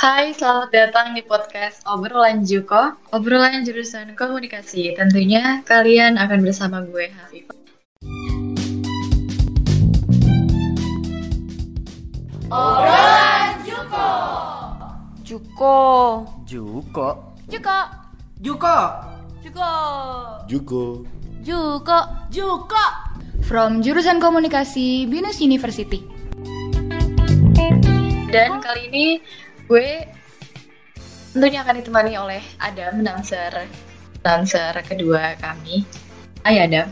Hai, selamat datang di podcast Obrolan Juko, obrolan jurusan komunikasi. Tentunya kalian akan bersama gue, Hafifah. Obrolan Juko. Juko. Juko. Juko. Juko. Juko. Juko. Juko. Juko. From jurusan komunikasi Binus University. Dan kali ini gue tentunya akan ditemani oleh Adam, announcer, announcer kedua kami. Hai Adam.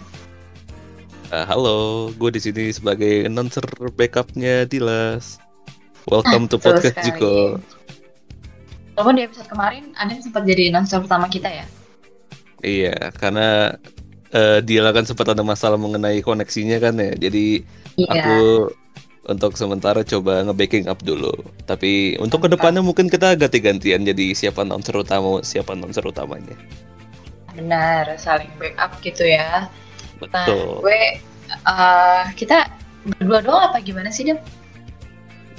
Uh, halo, gue di sini sebagai announcer backupnya Dilas. Welcome to Betul podcast sekali. Juko. Walaupun di episode kemarin Adam sempat jadi announcer pertama kita ya. Iya, karena uh, Dila kan sempat ada masalah mengenai koneksinya kan ya. Jadi Iya. aku untuk sementara coba nge-backing up dulu. Tapi untuk ke depannya mungkin kita ganti-gantian jadi siapa announcer utama, siapa announcer utamanya. Benar, saling backup gitu ya. Nah, Betul. gue eh, kita berdua doang apa gimana sih, Dem?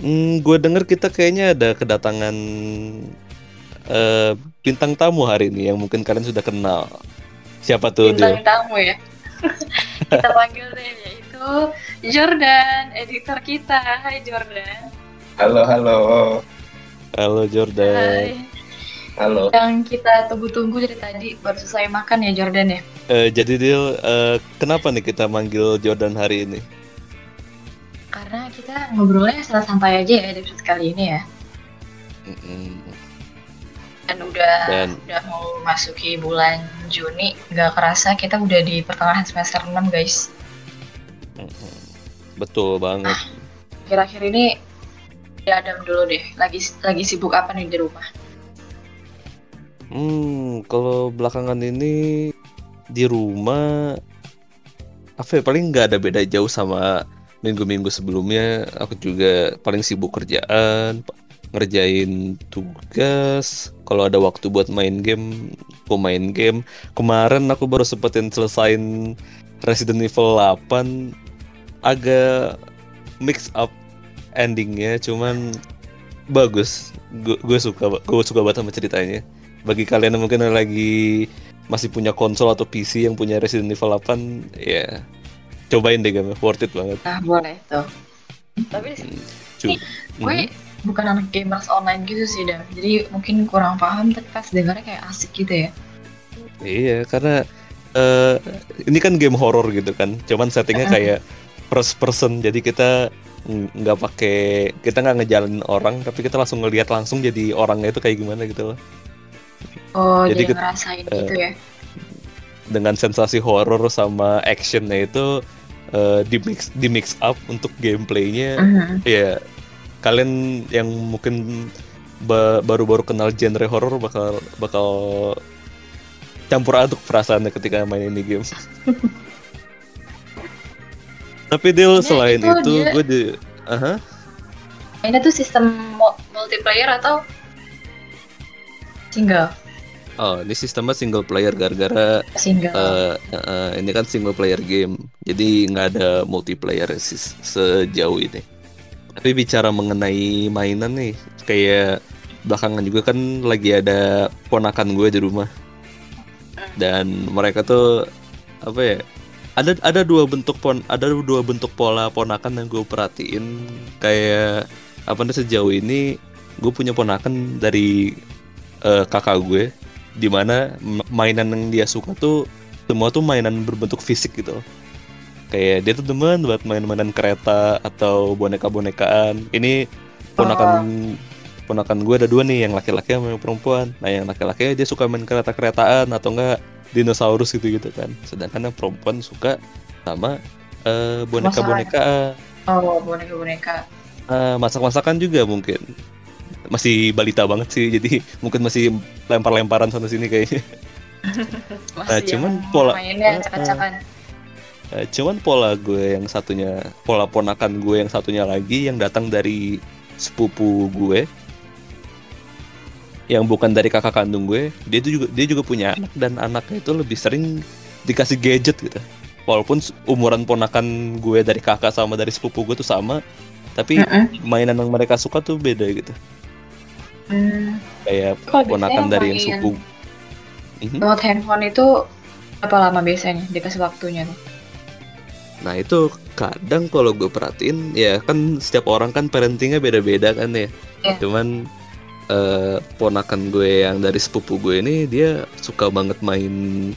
Hmm, gue denger kita kayaknya ada kedatangan eh, bintang tamu hari ini yang mungkin kalian sudah kenal. Siapa tuh Bintang Dil? tamu ya. kita panggil deh yaitu Jordan, editor kita. Hai Jordan. Halo, halo, Halo Jordan. Hai. halo. Yang kita tunggu-tunggu dari tadi baru selesai makan ya Jordan ya. Eh, jadi Dil, eh, kenapa nih kita manggil Jordan hari ini? Karena kita ngobrolnya santai aja ya di episode kali ini ya. Mm-mm. Dan udah Dan- udah mau masuki bulan Juni, nggak kerasa kita udah di pertengahan semester 6 guys. Betul banget. Akhir-akhir ini ya Adam dulu deh. Lagi lagi sibuk apa nih di rumah? Hmm, kalau belakangan ini di rumah apa ya, paling nggak ada beda jauh sama minggu-minggu sebelumnya. Aku juga paling sibuk kerjaan, ngerjain tugas. Kalau ada waktu buat main game, aku main game. Kemarin aku baru sempetin selesain Resident Evil 8 agak mix up endingnya, cuman bagus. Gue suka, gue suka banget sama ceritanya bagi kalian yang mungkin lagi masih punya konsol atau PC yang punya Resident Evil 8 ya cobain deh game worth it banget Nah boleh tuh. Tapi Cu- gue Mhm. bukan anak gamers online gitu sih Dam. Jadi mungkin kurang paham tapi pas dengarnya kayak asik gitu ya. iya karena eh, ini kan game horror gitu kan cuman settingnya kayak first person jadi kita ng- nggak pakai kita nggak ngejalanin orang tapi kita langsung ngelihat langsung jadi orangnya itu kayak gimana gitu loh Oh Jadi jadi, ket- ngerasain eh, gitu ya. dengan sensasi horror sama actionnya itu eh, di mix di mix up untuk gameplaynya Mhm. ya kalian yang mungkin ba- baru-baru kenal genre horror bakal bakal campur aduk perasaannya ketika main ini game. Tapi Ini selain itu itu dia- gue di Aha. Ini tuh sistem mu- multiplayer atau single? Oh, ini sistemnya single player gara-gara Single. eh, eh, ini kan single player game. Jadi nggak ada multiplayer sih sejauh ini. Tapi bicara mengenai mainan nih, kayak belakangan juga kan lagi ada ponakan gue di rumah. Dan mereka tuh apa ya? Ada ada dua bentuk pon ada dua bentuk pola ponakan yang gue perhatiin. Kayak apa nih sejauh ini gue punya ponakan dari eh, kakak gue di mana ma- mainan yang dia suka tuh semua tuh mainan berbentuk fisik gitu. Kayak dia tuh demen buat main-mainan kereta atau boneka-bonekaan. Ini ponakan ponakan gue ada dua nih yang laki-laki sama yang perempuan. Nah yang laki-laki dia suka main kereta-keretaan atau enggak dinosaurus gitu gitu kan. Sedangkan yang perempuan suka sama eh, boneka-bonekaan Oh boneka-boneka. Eh, masak-masakan juga mungkin. Masih balita banget sih jadi mungkin masih lempar-lemparan sana sini kayaknya. Masih Nah, yang cuman pola- mainnya acak-acakan. Eh, cuman pola gue yang satunya, pola ponakan gue yang satunya lagi yang datang dari sepupu gue, yang bukan dari kakak kandung gue, dia itu juga dia juga punya anak dan anaknya itu lebih sering dikasih gadget gitu. Walaupun umuran ponakan gue dari kakak sama dari sepupu gue tuh sama, tapi Mm-mm. mainan yang mereka suka tuh beda gitu. Hmm, kayak Kalau ponakan dari yang Mhm. download handphone itu berapa lama biasanya dikasih waktunya tuh? Nah itu kadang kalau gue perhatiin ya kan setiap orang kan parentingnya beda-beda kan ya. Iya. Cuman eh, ponakan gue yang dari sepupu gue ini dia suka banget main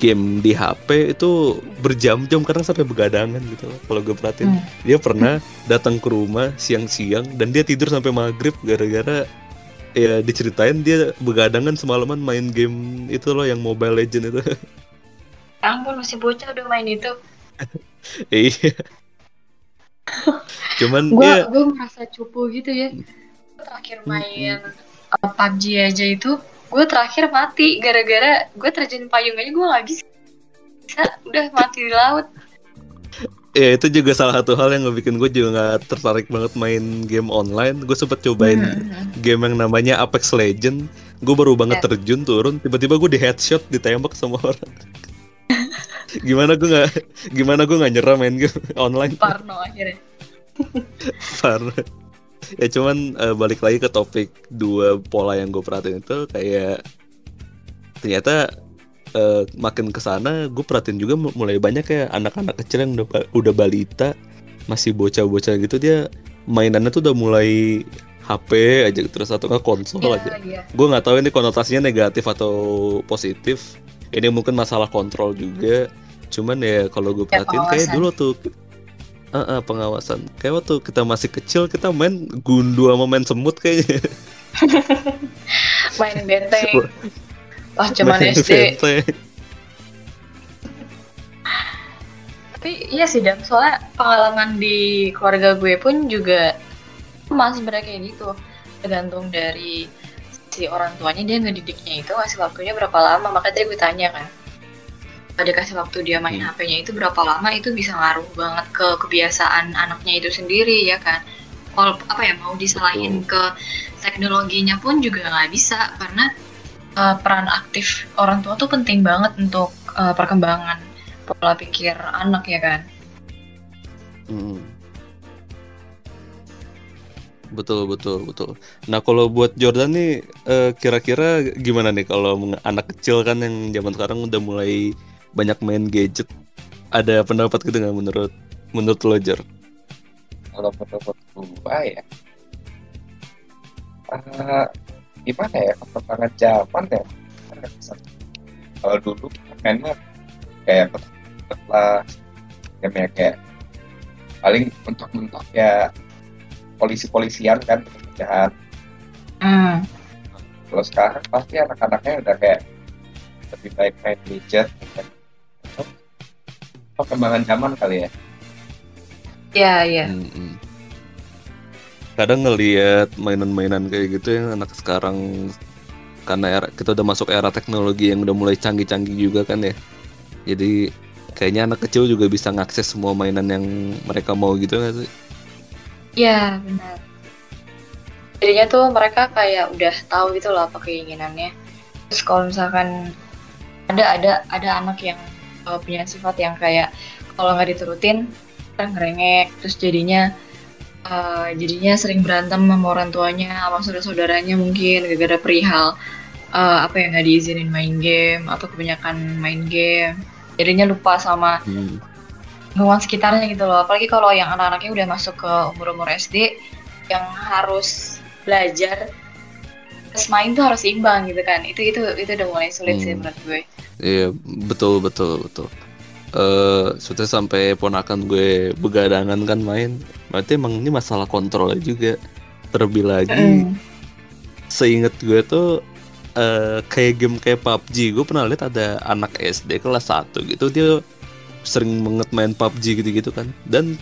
game di HP itu berjam-jam kadang sampai begadangan gitu loh. Kalau gue perhatiin Hmm. dia pernah datang ke rumah siang-siang dan dia tidur sampai maghrib gara-gara ya diceritain dia begadangan semalaman main game itu loh yang Mobile Legend itu. Ya ampun masih bocah udah main itu. Iya. Cuman Gue dia gue merasa cupu gitu ya. Terakhir main uh, PUBG aja itu, gue terakhir mati gara-gara gue terjun payung aja gue nggak bisa. Udah mati di laut. Ya itu juga salah satu hal yang ngebikin gue juga nggak tertarik banget main game online. Gue sempet cobain Hmm. game yang namanya Apex Legend. Gue baru banget Ya. terjun turun, tiba-tiba gue di headshot ditembak sama orang. gimana gue nggak gimana gue nggak nyerah main game online Parno akhirnya. Parah. ya cuman eh, balik lagi ke topik dua pola yang gue perhatiin itu kayak ternyata eh, makin ke sana gue perhatiin juga mu- mulai banyak ya anak-anak kecil yang udah udah balita masih bocah-bocah gitu dia mainannya tuh udah mulai HP aja terus atau nggak konsol aja. Iya, iya. gue nggak tahu ini konotasinya negatif atau positif ini mungkin masalah kontrol juga. Cuman ya kalau gue Ya, perhatiin kayak dulu tuh Eh, eh, pengawasan kayak waktu kita masih kecil kita main gundu sama main semut kayaknya Main benteng. Wah cuman Main SD. benteng. Tapi iya sih Dam, soalnya pengalaman di keluarga gue pun juga sama sebenarnya kayak gitu. Tergantung dari si orang tuanya dia ngedidiknya itu ngasih waktunya berapa lama. Makanya tadi gue tanya kan. Dia kasih waktu dia main Hmm. HP-nya itu berapa lama itu bisa ngaruh banget ke kebiasaan anaknya itu sendiri ya kan. Kalau apa ya mau disalahin ke teknologinya pun juga nggak bisa karena uh, peran aktif orang tua tuh penting banget untuk uh, perkembangan pola pikir anak ya kan. Hmm. Betul betul betul. Nah kalau buat Jordan nih eh, kira-kira gimana nih kalau anak kecil kan yang zaman sekarang udah mulai banyak main gadget. Ada pendapat gitu nggak menurut menurut lo Jor? Kalau menurut gua ya, eh, gimana ya perkembangan zaman ya. Kalau dulu mainnya kayak game ya kayak paling untuk-untuk ya polisi-polisian kan penjahat. Hmm. Kalau sekarang pasti anak-anaknya udah kayak lebih baik main gadget. Kan. Perkembangan zaman kali ya. Ya ya. Mm-mm. Kadang ngelihat mainan-mainan kayak gitu yang anak sekarang karena era, kita udah masuk era teknologi yang udah mulai canggih-canggih juga kan ya. Jadi kayaknya anak kecil juga bisa ngakses semua mainan yang mereka mau gitu nggak sih? Ya benar. Jadinya tuh mereka kayak udah tahu gitu loh apa keinginannya. Terus kalau misalkan ada ada ada anak yang uh, punya sifat yang kayak kalau nggak diturutin kan ngerengek terus jadinya uh, jadinya sering berantem sama orang tuanya sama saudara-saudaranya mungkin gara-gara perihal uh, apa yang nggak diizinin main game atau kebanyakan main game jadinya lupa sama Hmm. lingkungan sekitarnya gitu loh apalagi kalau yang anak-anaknya udah masuk ke umur-umur SD yang harus belajar terus main tuh harus imbang gitu kan itu itu itu udah mulai sulit sih Hmm. menurut gue Iya betul betul betul. Eh sudah sampai ponakan gue begadangan kan main. Berarti emang ini masalah kontrol juga. Terlebih lagi Mm. seinget gue tuh eh kayak game kayak PUBG gue pernah lihat ada anak SD kelas 1 gitu dia sering banget main PUBG gitu-gitu kan dan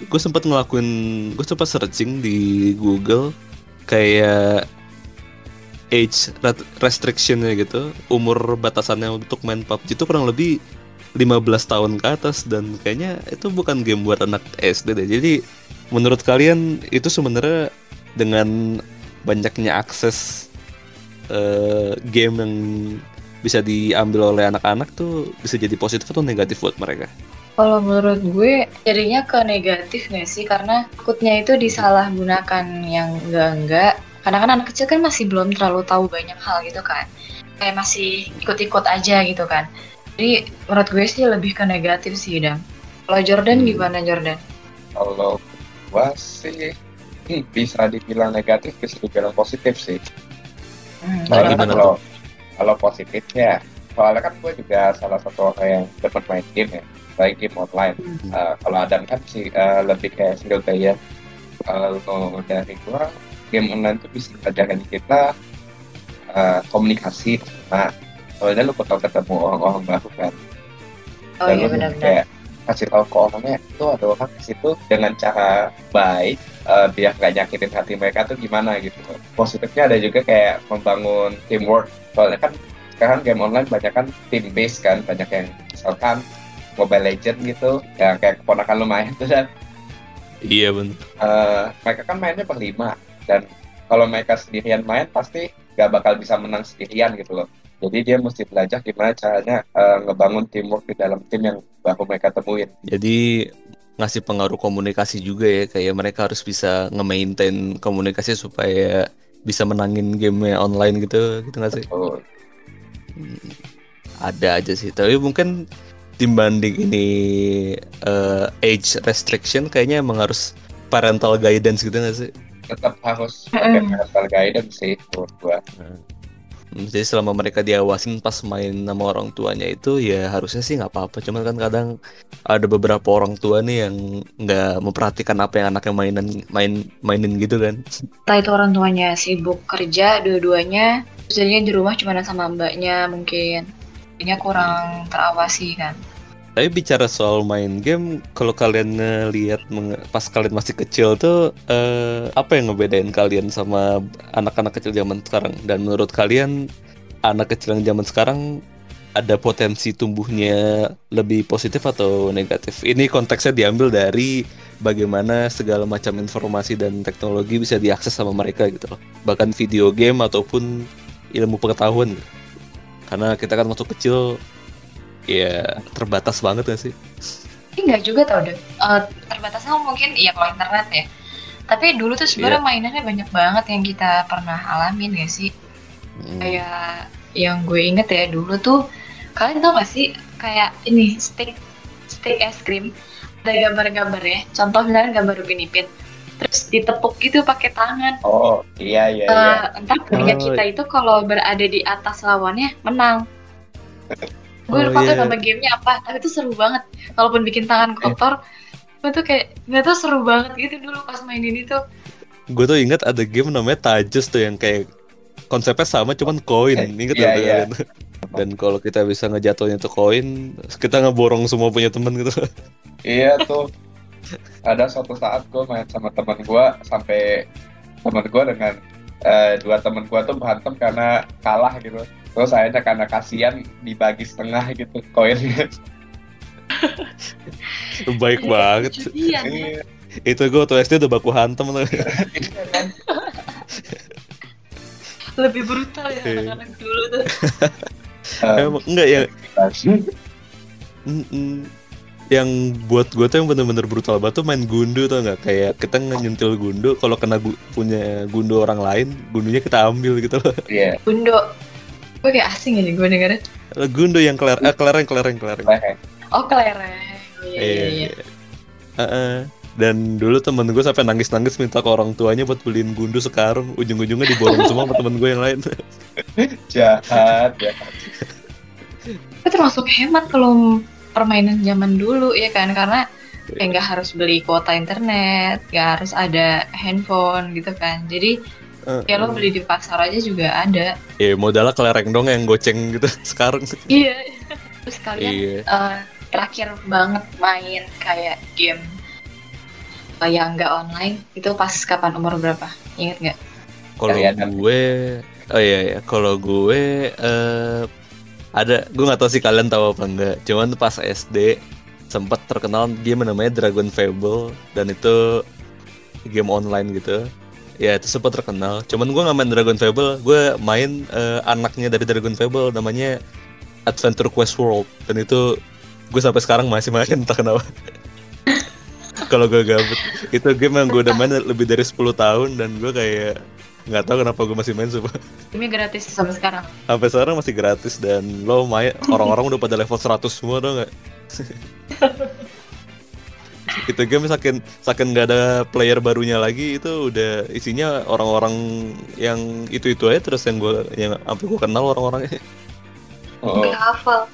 gue sempat ngelakuin gue sempat searching di Google kayak age restrictionnya gitu umur batasannya untuk main PUBG itu kurang lebih 15 tahun ke atas dan kayaknya itu bukan game buat anak SD deh. Jadi menurut kalian itu sebenarnya dengan banyaknya akses eh, game yang bisa diambil oleh anak-anak tuh bisa jadi positif atau negatif buat mereka? Kalau menurut gue jadinya ke negatif nggak sih? Karena takutnya itu disalahgunakan yang enggak-enggak karena kan anak kecil kan masih belum terlalu tahu banyak hal gitu kan kayak masih ikut-ikut aja gitu kan jadi menurut gue sih lebih ke negatif sih dam kalau Jordan Hmm. gimana Jordan Kalau gua sih hmm, bisa dibilang negatif, bisa dibilang positif sih. hmm, Nah, Soalnya gimana kalau kalau positifnya, soalnya kan gue juga salah satu orang yang dapat main game ya, baik game online. Hmm. Uh, kalau Adam kan sih uh, lebih kayak single player. Kalau dari gua, game online tuh bisa ngajarin kita uh, komunikasi. Nah, soalnya lu bakal ketemu orang-orang baru kan. oh Dan iya lu benar-benar kayak kasih tahu ke orangnya itu ada orang di situ dengan cara baik uh, biar gak nyakitin hati mereka tuh gimana gitu positifnya ada juga kayak membangun teamwork soalnya kan sekarang game online banyak kan team base kan banyak yang misalkan Mobile Legend gitu yang kayak keponakan lu main tuh dan Iya bener. uh, mereka kan mainnya berlima dan kalau mereka sendirian main pasti gak bakal bisa menang sendirian gitu loh jadi dia mesti belajar gimana caranya uh, ngebangun teamwork di dalam tim yang baru mereka temuin Jadi ngasih pengaruh komunikasi juga ya kayak mereka harus bisa nge-maintain komunikasi supaya bisa menangin game online gitu gitu nggak sih? Betul. Hmm, Ada aja sih, tapi mungkin dibanding ini eh, age restriction kayaknya emang harus parental guidance gitu nggak sih? Tetap harus pakai parental guidance sih menurut gua. Hmm, Jadi selama mereka diawasin pas main sama orang tuanya itu ya harusnya sih nggak apa-apa. Cuman kan kadang ada beberapa orang tua nih yang nggak memperhatikan apa yang anaknya mainan main mainin gitu kan. entah itu orang tuanya sibuk kerja dua-duanya terus jadinya di rumah cuma sama mbaknya mungkin jadinya kurang terawasi kan Tapi bicara soal main game, kalau kalian lihat pas kalian masih kecil tuh eh, apa yang ngebedain kalian sama anak-anak kecil zaman sekarang? Dan menurut kalian anak kecil yang zaman sekarang ada potensi tumbuhnya lebih positif atau negatif? Ini konteksnya diambil dari bagaimana segala macam informasi dan teknologi bisa diakses sama mereka gitu loh. Bahkan video game ataupun ilmu pengetahuan. Karena kita kan waktu kecil ya terbatas banget gak sih? Tapi nggak juga tau deh. Eh, terbatasnya mungkin ya kalau internet ya. Tapi dulu tuh sebenarnya mainannya banyak banget yang kita pernah alamin gak sih? Hmm. Kayak yang gue inget ya dulu tuh kalian tau gak sih kayak ini stick stick es krim ada gambar-gambar ya. Contoh misalnya gambar Upin Ipin. Terus ditepuk gitu pakai tangan. Oh iya iya iya. Eh, entar punya Oh, kita itu kalau berada di atas lawannya menang. Gue Oh, lupa tuh iya. nama gamenya apa, tapi itu seru banget. Kalaupun bikin tangan kotor, gue tuh kayak nggak tuh seru banget gitu dulu pas mainin itu. Gue tuh inget ada game namanya Tajus tuh yang kayak konsepnya sama cuman koin. Eh, Ingat iya, nggak iya. kalian? Dan kalau kita bisa ngejatuhin itu koin, kita ngeborong semua punya temen gitu. Iya tuh. Ada suatu saat gue main sama teman gue sampai teman gue dengan eh, dua teman gue tuh berantem karena kalah gitu. Terus akhirnya karena kasihan dibagi setengah gitu koinnya. Baik banget. Jadian, ya. Iya, Itu gue tuh SD udah baku hantem tuh. iya kan? Lebih brutal ya Iya. anak-anak dulu tuh. Eh, Emang enggak ya Mm-mm. yang buat gue tuh yang bener-bener brutal banget tuh main gundu tuh nggak kayak kita nyentil gundu kalau kena gu- punya gundu orang lain gundunya kita ambil gitu loh Iya, Bundo. Gue kayak asing ya gue dengerin. gundu yang keler eh, kelereng kelereng kelereng. Oh kelereng. Iya, iya, iya. Heeh. dan dulu temen gue sampai nangis-nangis minta ke orang tuanya buat beliin gundu sekarang ujung-ujungnya diborong semua sama temen gue yang lain Jahat, jahat. Itu termasuk hemat kalau permainan zaman dulu ya kan karena kayak nggak harus beli kuota internet, nggak harus ada handphone gitu kan. Jadi ya lo beli di pasar aja juga ada. ya modalnya kelereng dong yang goceng gitu sekarang Iya. Terus kalian iya eh, terakhir banget main kayak game yang nggak online itu pas kapan umur berapa? Ingat nggak? Kalau gue, oh iya ya, kalau gue eh ada, gue nggak tahu sih kalian tahu apa enggak. Cuman pas SD sempat terkenal game namanya Dragon Fable dan itu game online gitu. Ya itu sempat terkenal. Cuman gue nggak main Dragon Fable, gue main eh, anaknya dari Dragon Fable namanya Adventure Quest World dan itu gue sampai sekarang masih main entah kenapa. Kalau gue gabut, itu game yang gue udah main lebih dari 10 tahun dan gue kayak nggak tahu kenapa gue masih main sumpah. Ini gratis sampai sekarang. Sampai sekarang masih gratis dan lo main orang-orang udah pada level 100 semua dong nggak? itu game saking saking nggak ada player barunya lagi itu udah isinya orang-orang yang itu itu aja terus yang gue yang sampai gue kenal orang-orangnya. Oh, hafal.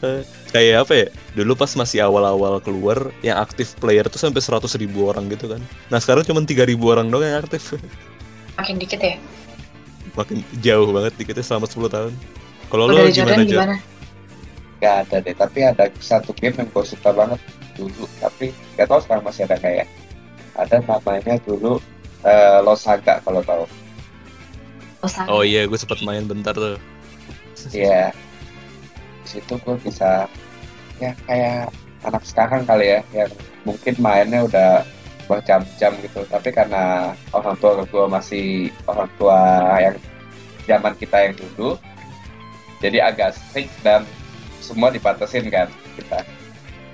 Eh, kayak apa ya? Dulu pas masih awal-awal keluar yang aktif player tuh sampai 100 ribu orang gitu kan. Nah sekarang cuma 3 ribu orang doang yang aktif. Makin dikit ya. makin jauh banget dikitnya selama 10 tahun. Kalau lo gimana Jordan gimana? Gak ada deh, tapi ada satu game yang gue suka banget dulu, tapi gak tau sekarang masih ada kayak ada namanya dulu eh, Losaga kalau tahu. Osaka. oh iya gue sempat main bentar tuh Iya. Di situ gue bisa ya kayak anak sekarang kali ya yang mungkin mainnya udah berjam-jam gitu tapi karena orang tua gue masih orang tua yang zaman kita yang dulu jadi agak strict dan semua dibatasin kan kita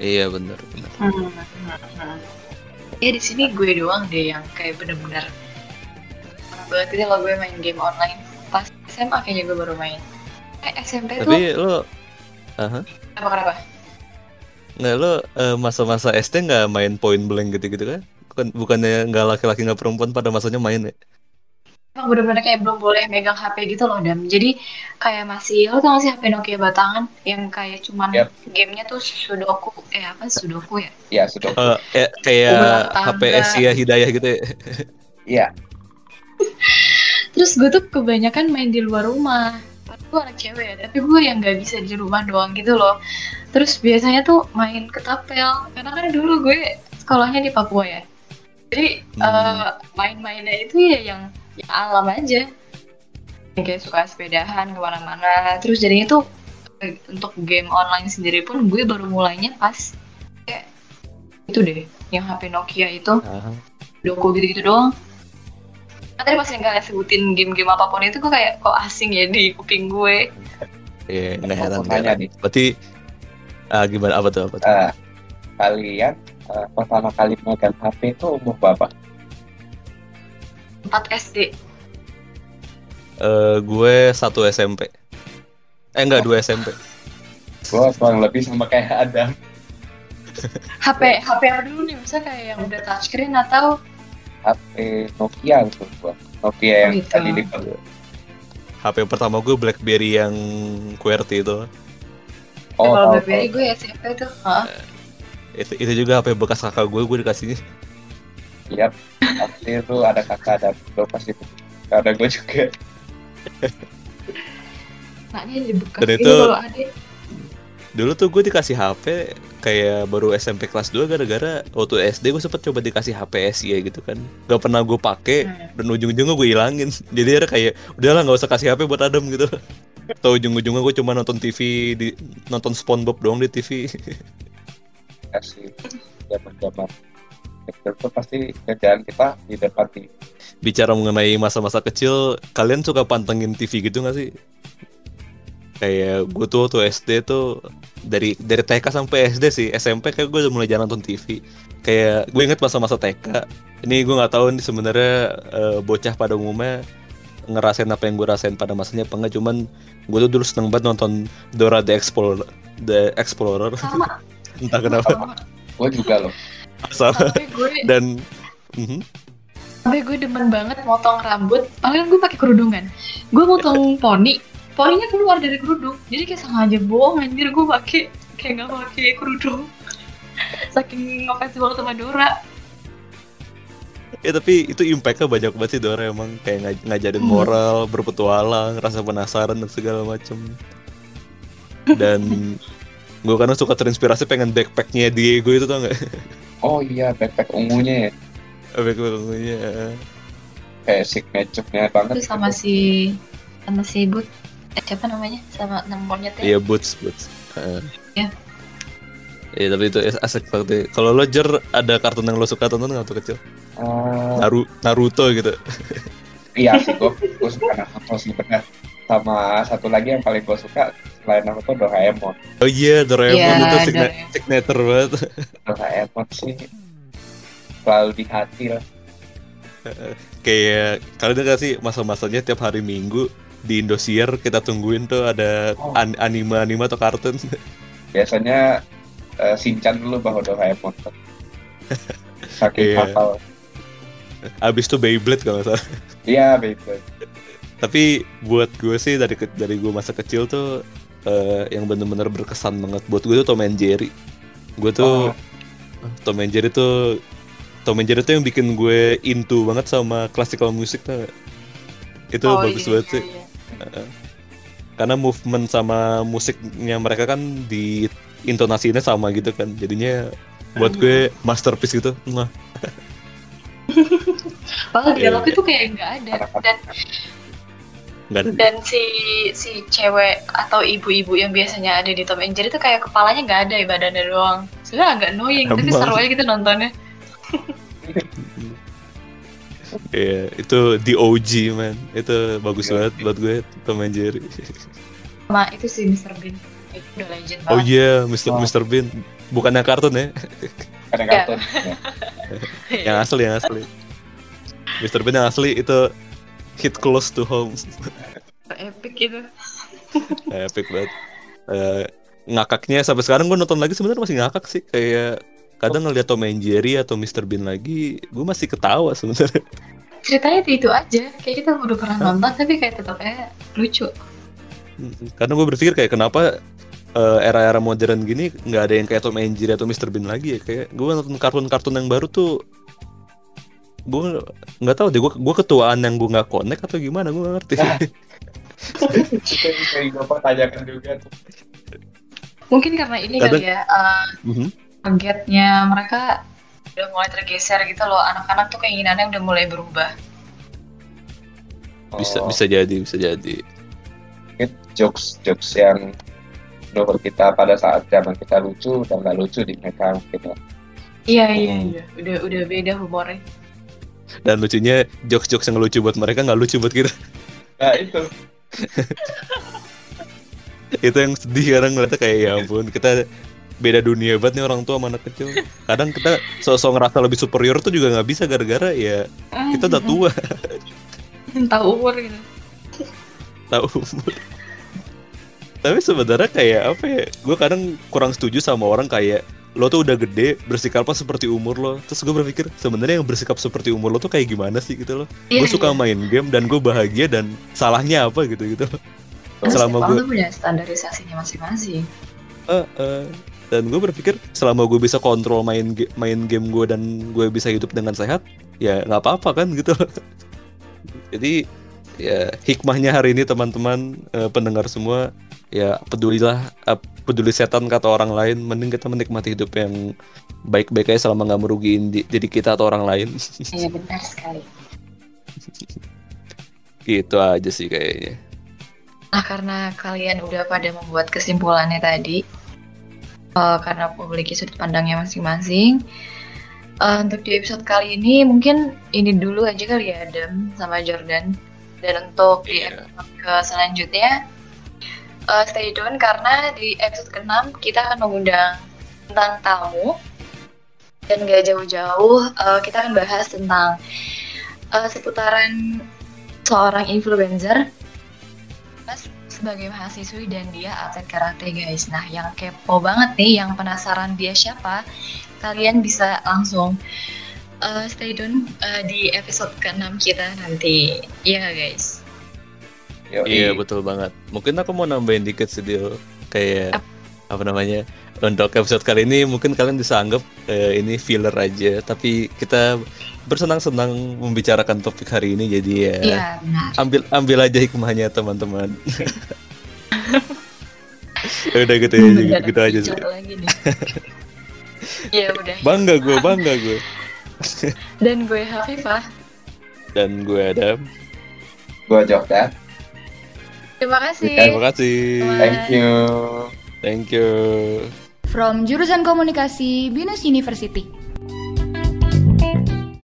iya bener bener Hmm, hmm, hmm. Ya di sini gue doang deh yang kayak bener-bener banget gitu kalau gue main game online. Pas SMA kayaknya gue baru main. Eh SMP tuh tapi lo Aha. apa kenapa? nggak lo eh, masa-masa SD nggak main point blank gitu-gitu kan bukan bukannya nggak laki-laki nggak perempuan pada masanya main ya Emang bener-bener kayak belum boleh megang HP gitu loh Dam. Jadi kayak masih lo tau gak sih HP Nokia batangan yang kayak cuman Yap. gamenya tuh sudoku eh apa sudoku ya? ya sudah Eh, eh, kayak HP. Asia Hidayah gitu ya iya Terus gue tuh kebanyakan main di luar rumah. Padahal gue anak cewek ya, tapi gue yang nggak bisa di rumah doang gitu loh. Terus biasanya tuh main ketapel, karena kan dulu gue sekolahnya di Papua ya. Jadi Hmm. eh, main-mainnya itu ya yang, yang alam aja. Yang kayak suka sepedahan ke mana-mana. Terus jadinya tuh untuk game online sendiri pun gue baru mulainya pas kayak itu deh, yang HP Nokia itu Aha. Doko gitu-gitu doang. Kan tadi pas yang kalian sebutin game-game apa pun itu kok kayak kok asing ya di kuping gue. Iya, nggak Aku heran. nggak nih. Berarti ah, gimana apa tuh apa tuh? Eh, kalian eh, pertama kali megang HP itu umur berapa 4 SD. Eh, gue satu SMP. Eh enggak dua SMP. gue kurang lebih sama kayak Adam HP HP apa dulu nih? Misalnya kayak yang udah touchscreen atau HP Nokia gitu gua Nokia yang gitu. tadi lipat HP pertama gue BlackBerry yang QWERTY itu. oh kalau tahu, BlackBerry tahu. gue SMP tuh. Hah? Itu itu juga HP bekas kakak gue gue dikasihnya. Iya, pasti itu ada kakak ada bro pasti ada gue juga Nah. Dan Ini itu- ada Dulu tuh gue dikasih HP kayak baru SMP kelas 2 gara-gara waktu SD gue sempet coba dikasih HP SI gitu kan. Gak pernah gue pakai Hmm. dan ujung-ujungnya gue hilangin. Jadi ada kayak udahlah nggak usah kasih HP buat Adam gitu. Atau ujung-ujungnya gue cuma nonton TV di nonton SpongeBob doang di TV. kasih zaman zaman kecil tuh pasti kerjaan kita di depan TV Bicara mengenai masa-masa kecil, kalian suka pantengin TV gitu gak sih? Kayak gue tuh waktu SD tuh dari dari TK sampai SD sih SMP kayak gue udah mulai jarang nonton TV. Kayak gue inget masa-masa TK. Ini gue nggak tahu nih sebenarnya eh, bocah pada umumnya ngerasain apa yang gue rasain pada masanya apa enggak cuman gue tuh dulu seneng banget nonton Dora the Explorer the Explorer sama entah kenapa gue juga loh Sampai gue dan mhm. sampai gue demen banget motong rambut. Paling gue pakai kerudungan. Gue motong poni. Poninya keluar dari kerudung. Jadi kayak sengaja bohong anjir gue pakai kayak nggak pakai kerudung. Saking ngefans banget sama Dora. Ya tapi itu impactnya banyak banget sih Dora emang kayak ngaj- ngajarin Hmm. moral, berpetualang, rasa penasaran dan segala macem. Dan gue kadang suka terinspirasi pengen backpacknya Diego itu tau gak? Oh iya backpack ungunya ya Backpacknya. kayak signature-nya banget Itu sama si sama si But eh, siapa namanya? Sama nama monyetnya. Iya boots boots. Heeh. Iya. Iya tapi itu asik banget. Kalau lo Jer ada kartun yang lo suka tonton nggak waktu kecil? Naru Naruto gitu. iya sih gue gue suka Naruto sih bener sama satu lagi yang paling gue suka selain Naruto Doraemon Oh iya Doraemon Iya, itu signa- Doraemon. signature banget. Doraemon sih selalu di hati lah kayak kalian udah gak sih masa-masanya tiap hari Minggu di Indosiar kita tungguin tuh ada Oh. an- anime-anime atau kartun. Biasanya eh, Shinchan dulu baru Doraemon. Saking hafal. Abis itu Beyblade kalau salah. Iya, Beyblade. Tapi buat gue sih dari ke- dari gue masa kecil tuh eh, yang bener-bener berkesan banget buat gue tuh Tom and Jerry. Gue tuh Oh. Tom and Jerry tuh Tom and Jerry tuh yang bikin gue into banget sama classical music tuh. Itu Oh, bagus iya, banget iya, sih. iya. Karena movement sama musiknya mereka kan di intonasinya sama gitu kan. Jadinya buat gue masterpiece gitu. Nah, Padahal Iya, dialog iya. itu kayak nggak ada dan ada. dan si si cewek atau ibu-ibu yang biasanya ada di Tom and Jerry itu kayak kepalanya nggak ada ya badannya doang. Sebenarnya agak annoying tapi Emang. seru aja gitu nontonnya. Iya, itu the OG man. Itu bagus Iya. banget buat gue Tom and Jerry. Sama itu si Mr. Bean. Itu udah legend Oh banget. iya, Mr. Oh. Mr. Bean. Bukan yang kartun ya, Iya. kartun. Ya. yang asli yang asli. Mr. Bean yang asli itu hit close to home. Epic gitu. Epic banget. Eh, ngakaknya sampai sekarang gue nonton lagi sebenarnya masih ngakak sih kayak kadang ngeliat Tom and Jerry atau Mr. Bean lagi gue masih ketawa sebenarnya Ceritanya itu, itu aja. Kayak kita udah pernah nonton tapi kayak tetap kayak lucu. karena gue berpikir kayak kenapa eh, era-era modern gini nggak ada yang kayak Tom and Jerry atau Mr. Bean lagi ya kayak gue nonton kartun-kartun yang baru tuh gue nggak tahu deh gue gue ketuaan yang gue nggak connect atau gimana gue nggak ngerti Itu yang kayak gue pertanyakan juga. tuh. Mungkin karena ini Kadang- kali ya, uh, Mhm. targetnya mereka udah mulai tergeser gitu loh. Anak-anak tuh keinginannya udah mulai berubah. bisa Oh, bisa jadi bisa jadi jokes jokes yang menurut kita pada saat zaman kita lucu dan nggak lucu di mereka mungkin ya. Iya iya Hmm. iya. Udah udah beda humornya. Dan lucunya jokes-jokes yang lucu buat mereka nggak lucu buat kita Nah itu. itu yang sedih kadang ngeliatnya kayak ya ampun kita beda dunia banget nih orang tua sama anak kecil kadang kita sosok ngerasa lebih superior tuh juga nggak bisa gara-gara ya kita udah tua tahu umur gitu. tahu umur tapi sebenarnya kayak apa ya gue kadang kurang setuju sama orang kayak lo tuh udah gede bersikapnya seperti umur lo terus gue berpikir sebenarnya yang bersikap seperti umur lo tuh kayak gimana sih gitu loh Iya, gue suka iya. main game dan gue bahagia dan salahnya apa gitu gitu Terus selama gue- punya standarisasinya masing-masing. Eh, eh. dan gue berpikir selama gue bisa kontrol main main game gue dan gue bisa hidup dengan sehat ya nggak apa-apa kan gitu jadi ya hikmahnya hari ini teman-teman eh, pendengar semua ya pedulilah eh, peduli setan kata orang lain mending kita menikmati hidup yang baik-baik aja selama nggak merugiin di- diri kita atau orang lain Iya benar sekali. gitu aja sih kayaknya Nah karena kalian udah pada membuat kesimpulannya tadi, eh, karena memiliki sudut pandangnya masing-masing. eh, untuk di episode kali ini mungkin ini dulu aja kali ya Adam sama Jordan. Dan untuk di Iya. episode ke selanjutnya eh, stay tune karena di episode ke-6 kita akan mengundang tentang tamu dan gak jauh-jauh eh, kita akan bahas tentang eh, seputaran seorang influencer Mas sebagai mahasiswi dan dia atlet karate guys. Nah yang kepo banget nih, yang penasaran dia siapa, kalian bisa langsung uh, stay tune uh, di episode ke-6 kita nanti. Iya nggak, guys. Yoi. Iya betul banget. Mungkin aku mau nambahin dikit sih Dil. Kayak apa namanya? Untuk episode kali ini mungkin kalian bisa anggap eh, ini filler aja, tapi kita bersenang-senang membicarakan topik hari ini jadi ya Iya benar. ambil ambil aja hikmahnya teman-teman. Ya udah gitu ya, gitu, Benar, gitu aja sih. bicara lagi nih. Udah. Bangga gue, bangga gue. Dan gue Hafifah. Dan gue Adam. Gue Jordan. Terima kasih. Terima kasih. Thank you. Thank you. From jurusan komunikasi Binus University.